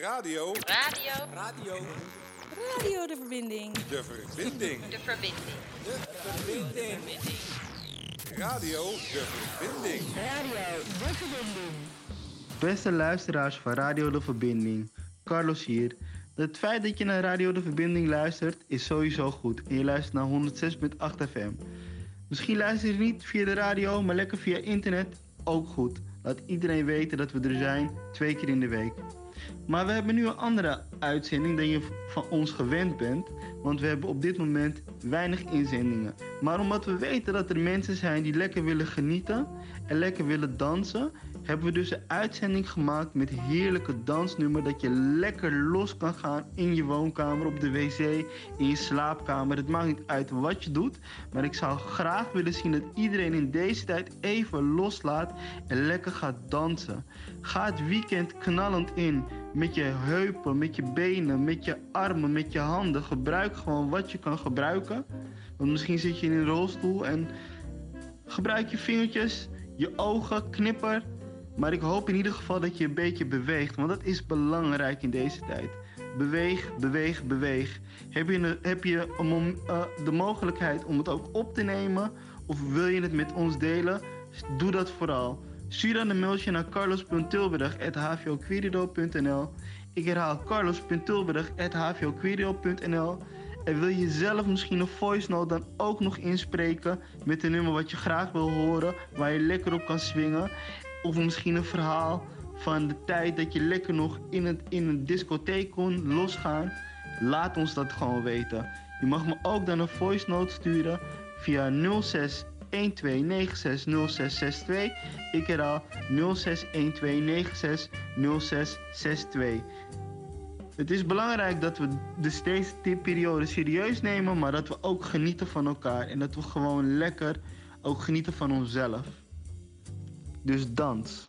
Radio. Radio. Radio. Radio de verbinding. De verbinding. De verbinding. De verbinding. Radio de verbinding. Radio de verbinding. Beste luisteraars van Radio De Verbinding, Carlos hier. Het feit dat je naar Radio De Verbinding luistert is sowieso goed en je luistert naar 106.8 FM. Misschien luister je niet via de radio, maar lekker via internet, ook goed. Laat iedereen weten dat we er zijn, twee keer in de week. Maar we hebben nu een andere uitzending dan je van ons gewend bent, want we hebben op dit moment weinig inzendingen. Maar omdat we weten dat er mensen zijn die lekker willen genieten en lekker willen dansen, hebben we dus een uitzending gemaakt met heerlijke dansnummer dat je lekker los kan gaan in je woonkamer, op de wc, in je slaapkamer. Het maakt niet uit wat je doet, maar ik zou graag willen zien dat iedereen in deze tijd even loslaat en lekker gaat dansen. Ga het weekend knallend in met je heupen, met je benen, met je armen, met je handen. Gebruik gewoon wat je kan gebruiken. Want misschien zit je in een rolstoel en gebruik je vingertjes, je ogen, knipper. Maar ik hoop in ieder geval dat je een beetje beweegt, want dat is belangrijk in deze tijd. Beweeg, beweeg, beweeg. Heb je, heb je eh, de mogelijkheid om het ook op te nemen? Of wil je het met ons delen? Doe dat vooral. Stuur dan een mailtje naar carlos.tilburg.hvoquerido.nl Ik herhaal carlos.tilburg.hvoquerido.nl En wil je zelf misschien een voice note dan ook nog inspreken met een nummer wat je graag wil horen, waar je lekker op kan swingen? Of misschien een verhaal van de tijd dat je lekker nog in, het, in een discotheek kon losgaan? Laat ons dat gewoon weten. Je mag me ook dan een voice note sturen via 06 12960662. Ik herhaal 06 0662. Het is belangrijk dat we de steeds die periode serieus nemen, maar dat we ook genieten van elkaar en dat we gewoon lekker ook genieten van onszelf. Dus dans.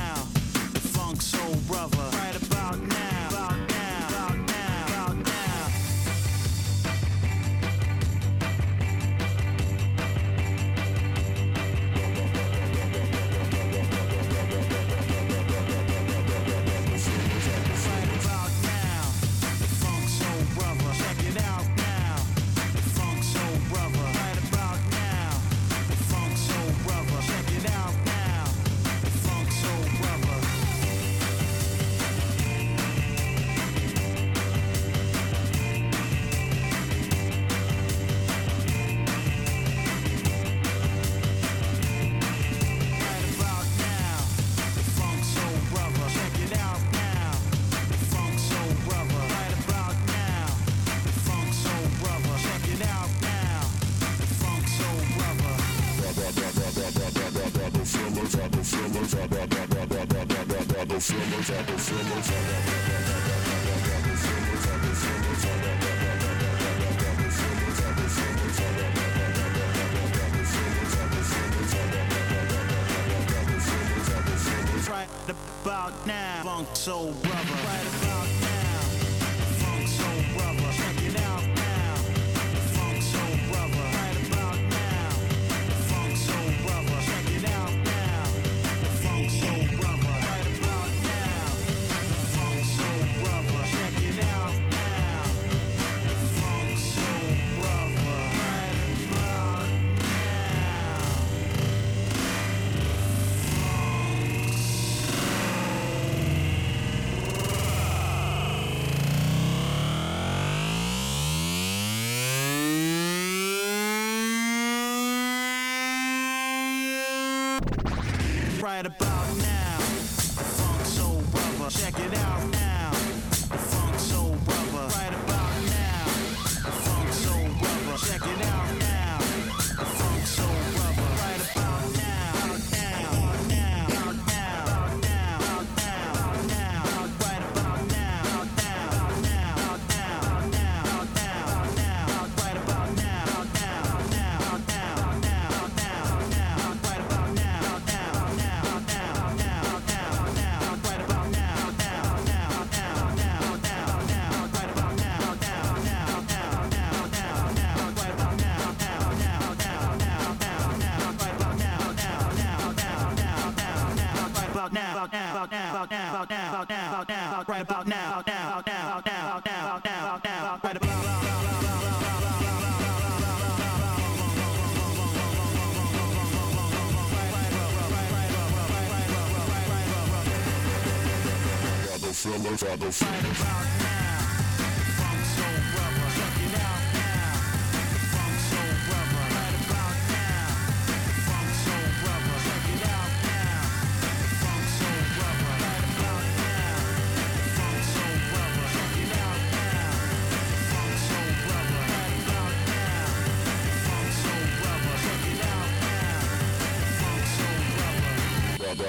at a Gonna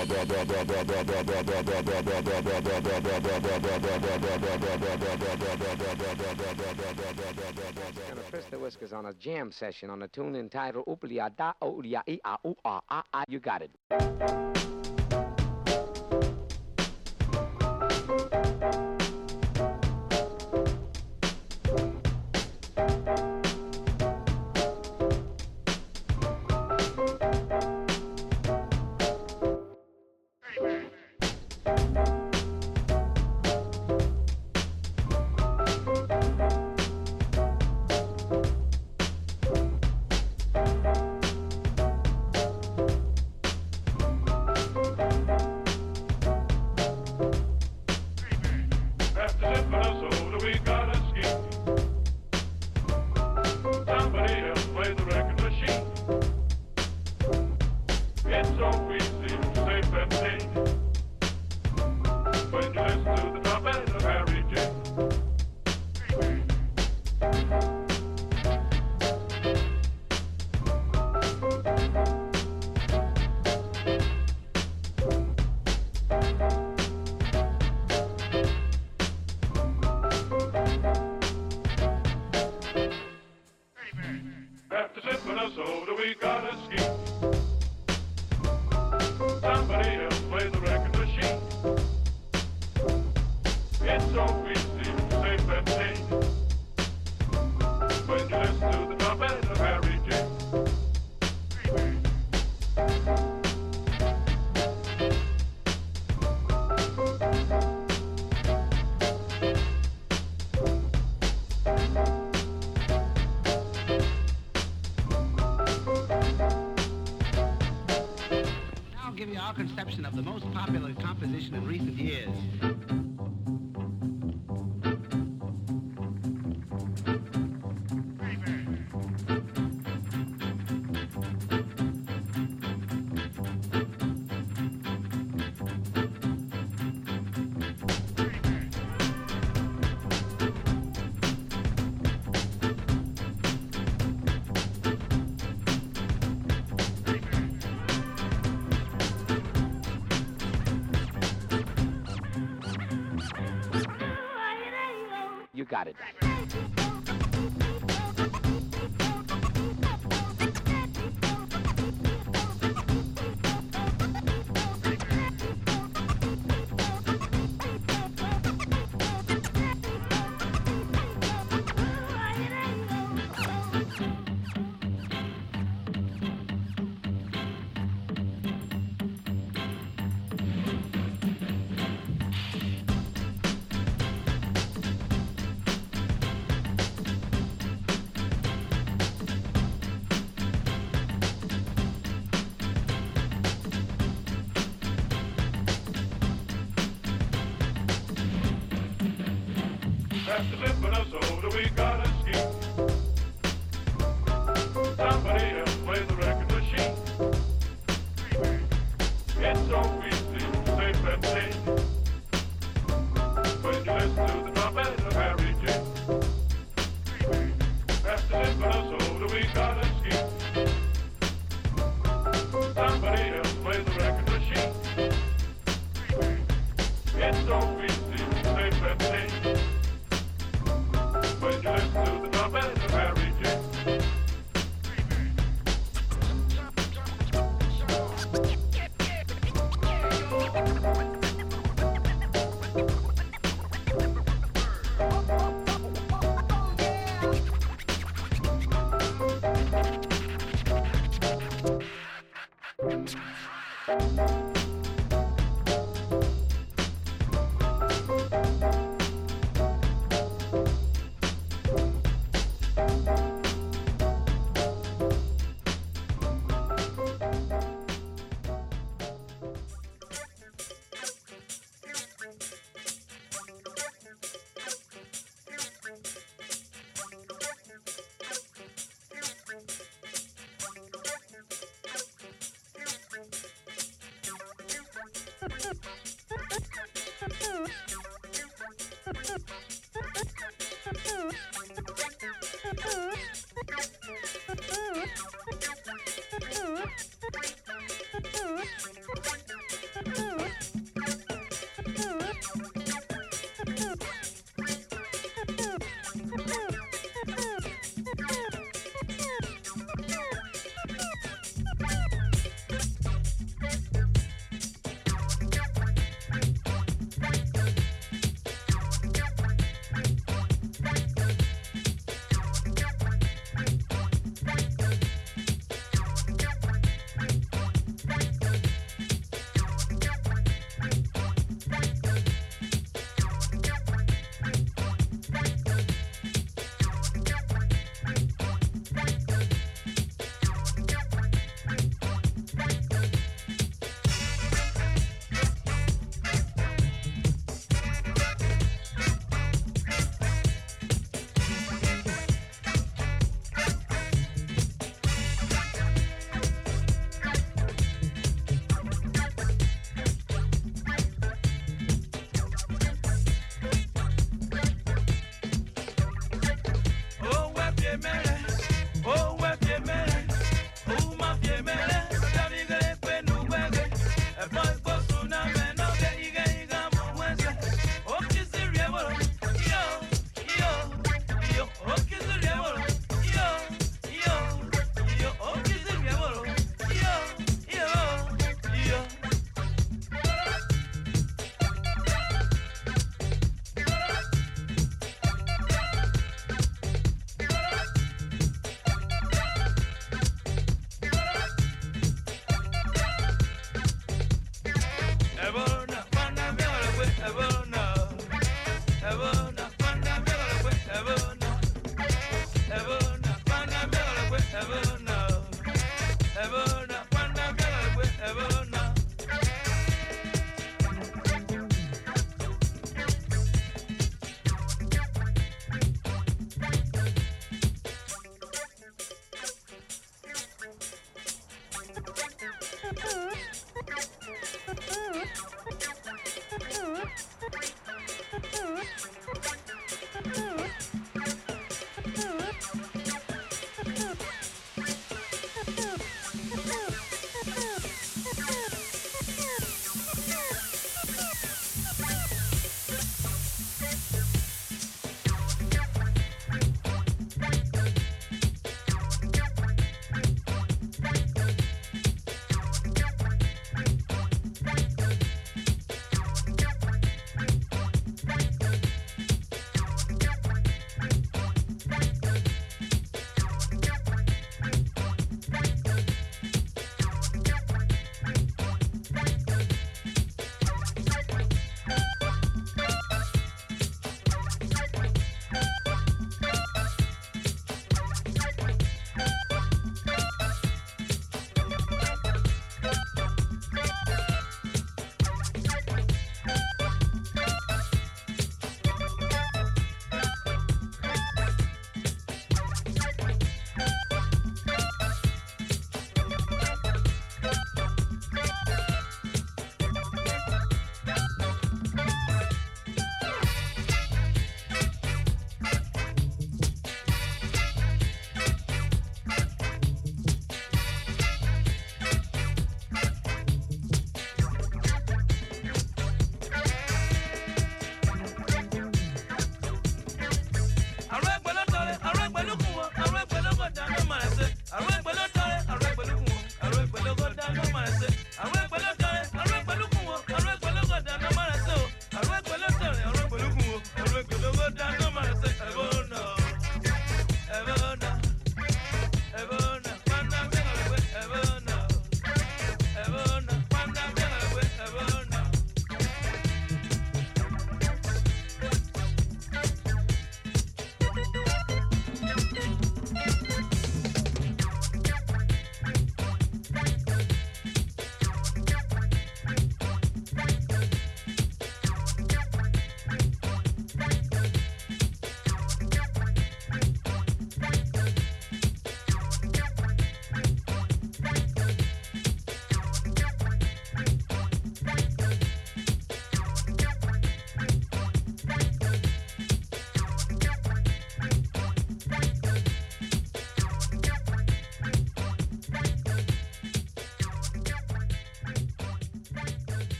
frisk the whiskers on a jam session on a tune entitled Ooplia Da Ooplia E A Ah Ah. You got it. our conception of the most popular composition in recent years.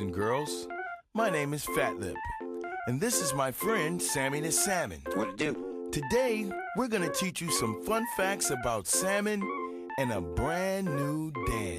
and girls. My name is Fat Lip, and this is my friend Sammy the Salmon. What to do? Today, we're gonna teach you some fun facts about salmon and a brand new dance.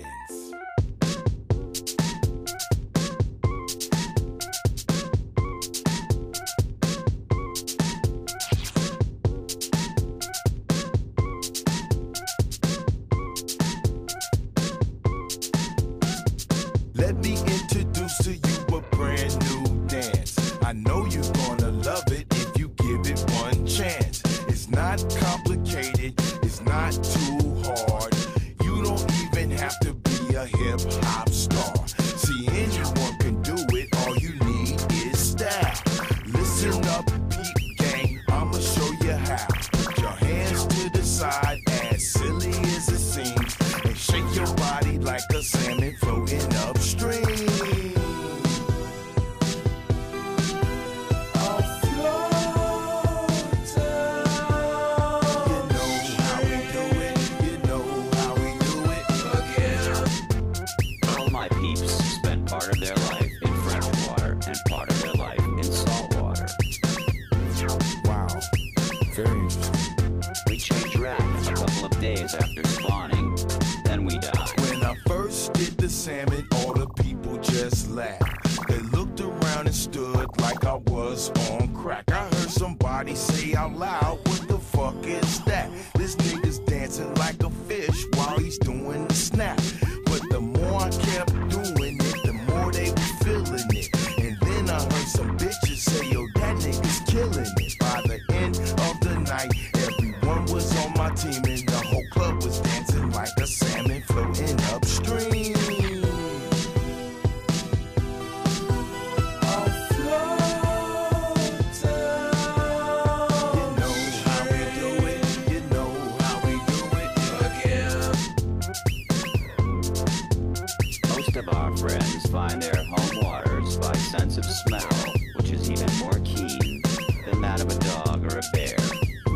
most of our friends find their home waters by sense of smell, which is even more keen than that of a dog or a bear.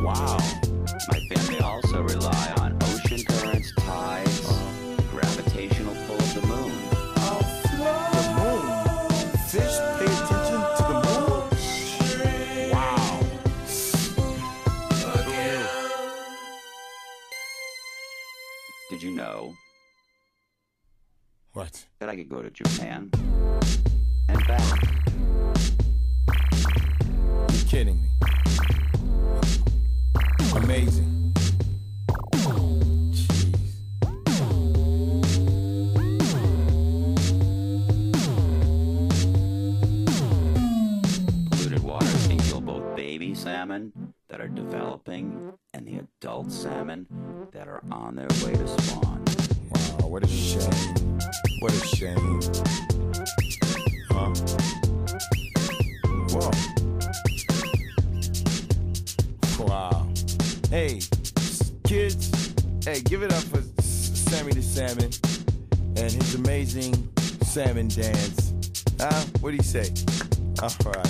Wow! My family also rely on I could go to Japan and back. You kidding me. say? All right.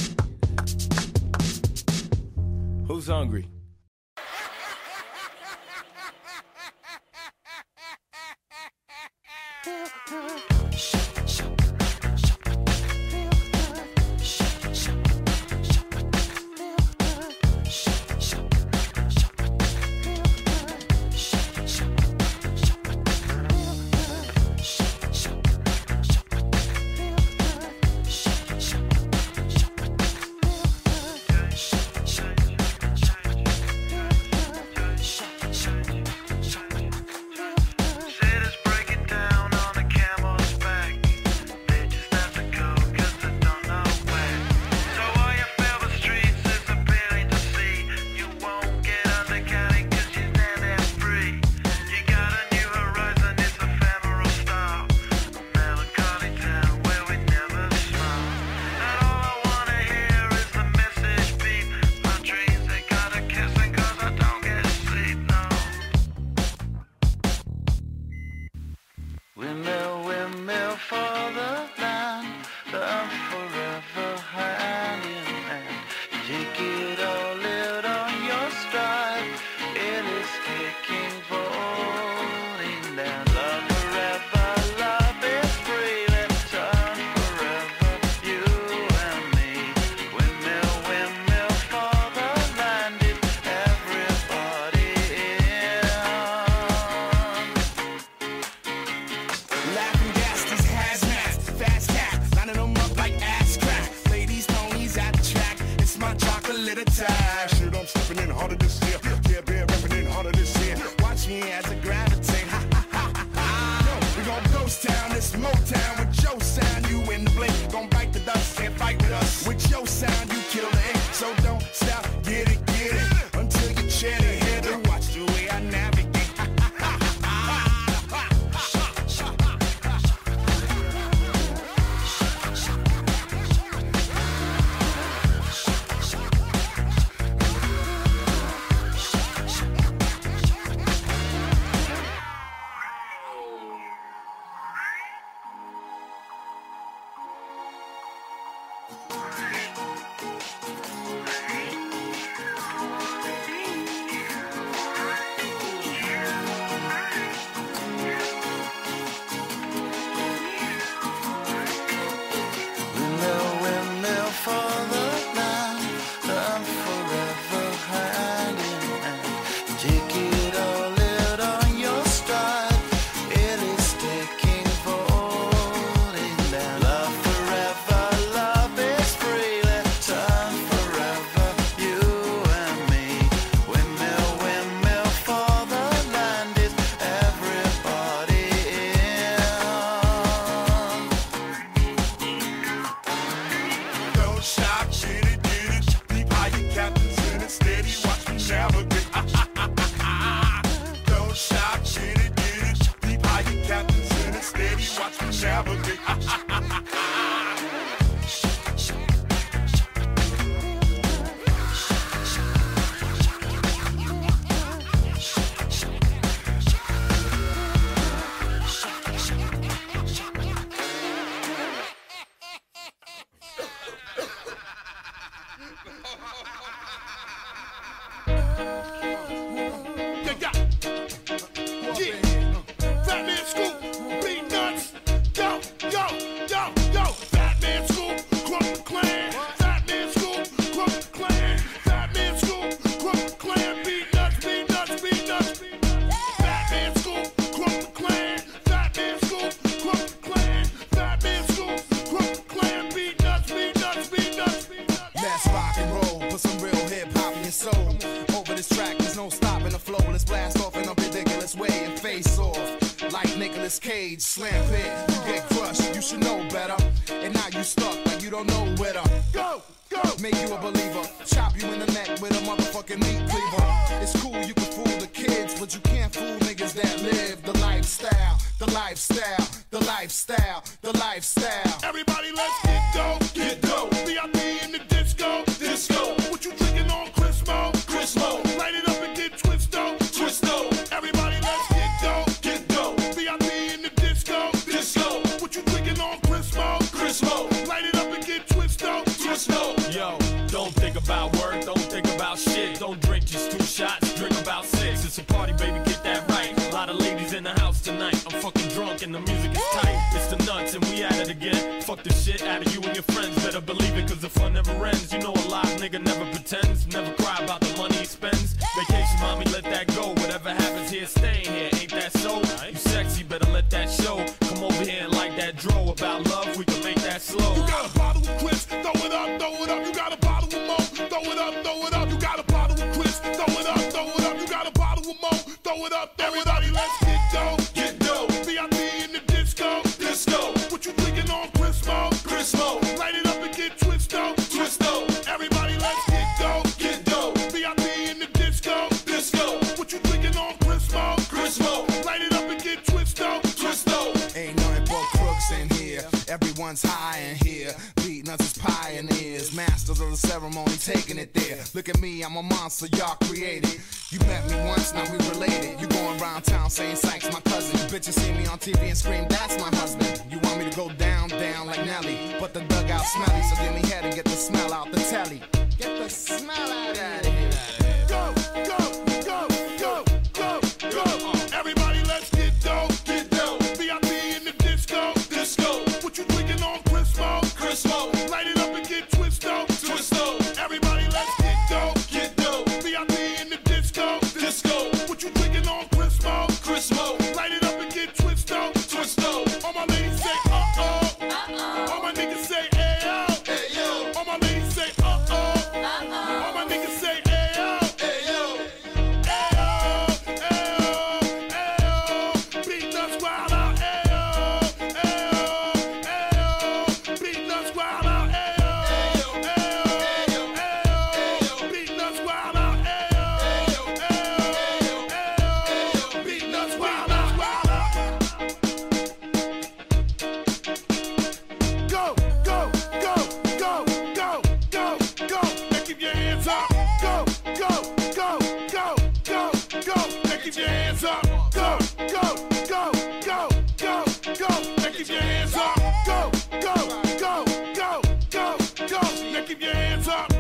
Look at me, I'm a monster y'all created. You met me once, now we related. You going around town saying Sykes, my cousin. You bitches see me on TV and scream, that's my hands up.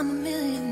I'm a millionaire.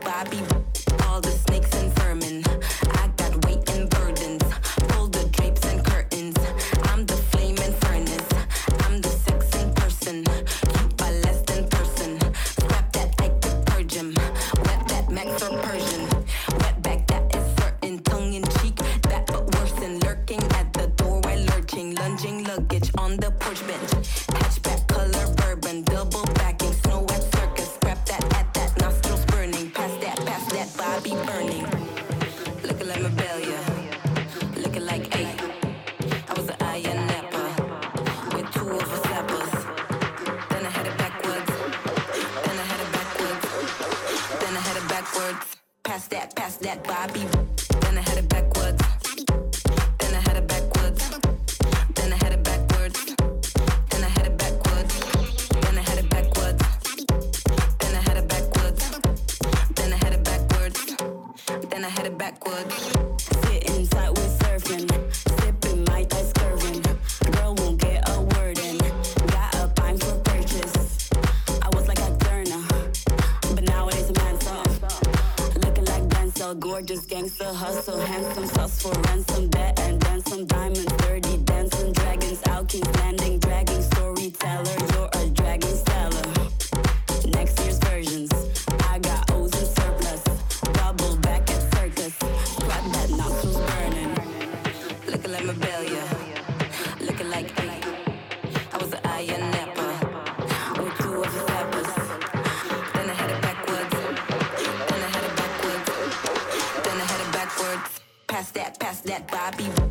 Bobby, all the snakes Gorgeous gangster, hustle, handsome, sus for ransom, debt and ransom some diamonds, dirty dancing, dragons, out king landing, dragon storyteller, you're a dragon stellar. Next year's versions, I got like Bobby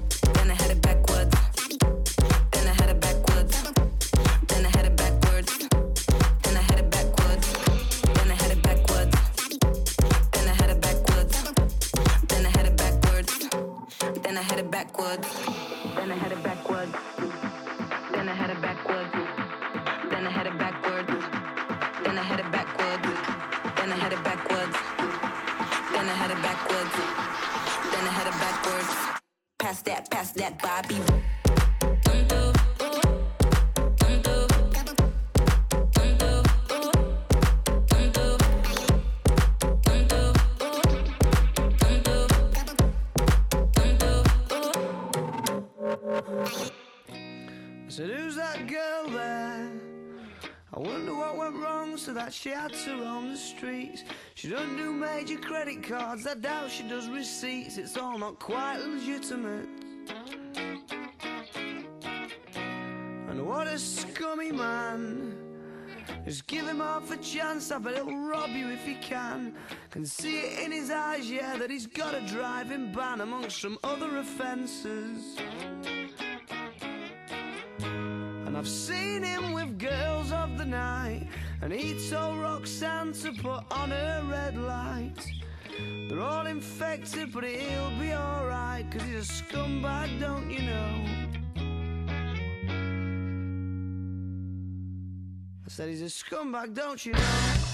on the streets. She doesn't do major credit cards, I doubt she does receipts. It's all not quite legitimate. And what a scummy man. Just give him half a chance, I bet he'll rob you if he can. Can see it in his eyes, yeah, that he's got a driving ban amongst some other offences. And I've seen him and he told Roxanne to put on her red light. They're all infected, but he'll be alright. Cause he's a scumbag, don't you know? I said he's a scumbag, don't you know?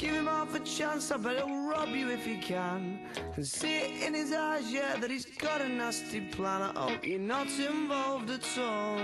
Give him half a chance, I bet he'll rob you if he can. And see it in his eyes, yeah, that he's got a nasty plan. I hope you're not involved at all.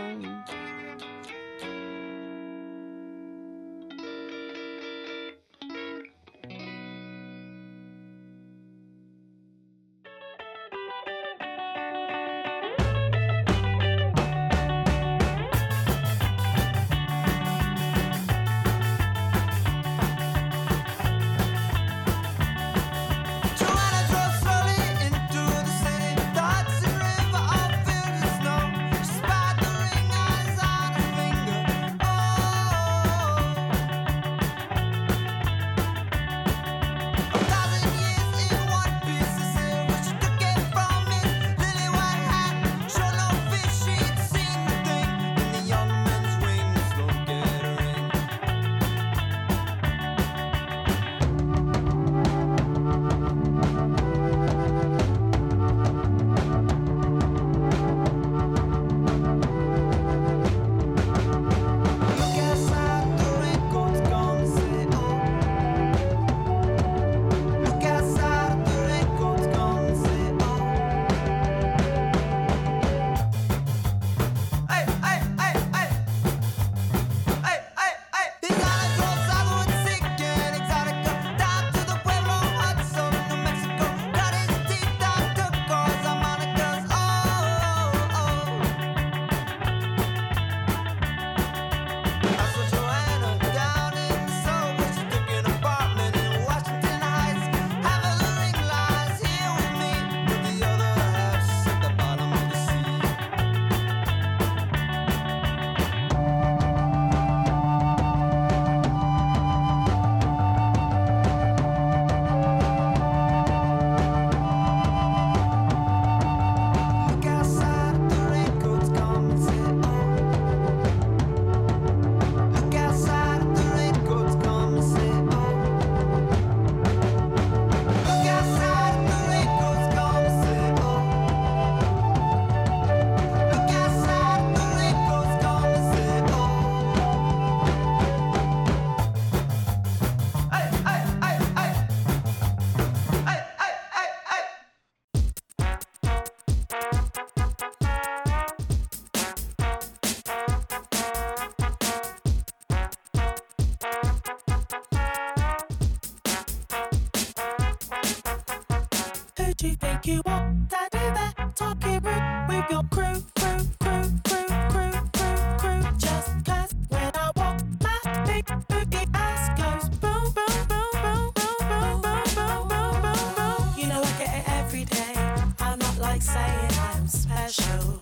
you think you want that do that talking rude with your crew, crew, crew, crew, crew, crew, crew. Just cause when I walk, my big boogie ass goes boom, boom, boom, boom, boom, boom, boom, boom, boom, boom, boom. You know I get it every day. I'm not like saying I'm special,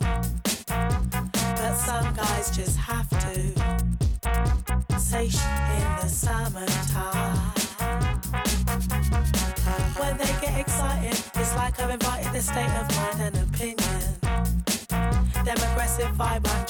but some guys just have to say. Sh- state of mind and opinion. Them aggressive vibe I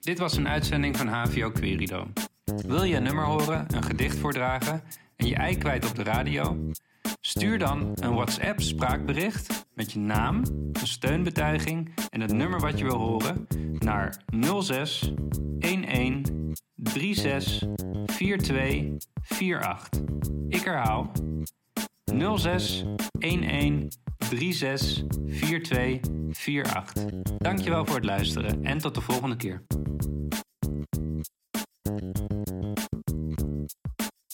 Dit was een uitzending van HVO Querido. Wil je een nummer horen, een gedicht voordragen en je ei kwijt op de radio? Stuur dan een WhatsApp spraakbericht met je naam, een steunbetuiging en het nummer wat je wil horen naar 06 11 36 42 48. Ik herhaal 06 11 36 42 48. Dankjewel voor het luisteren en tot de volgende keer.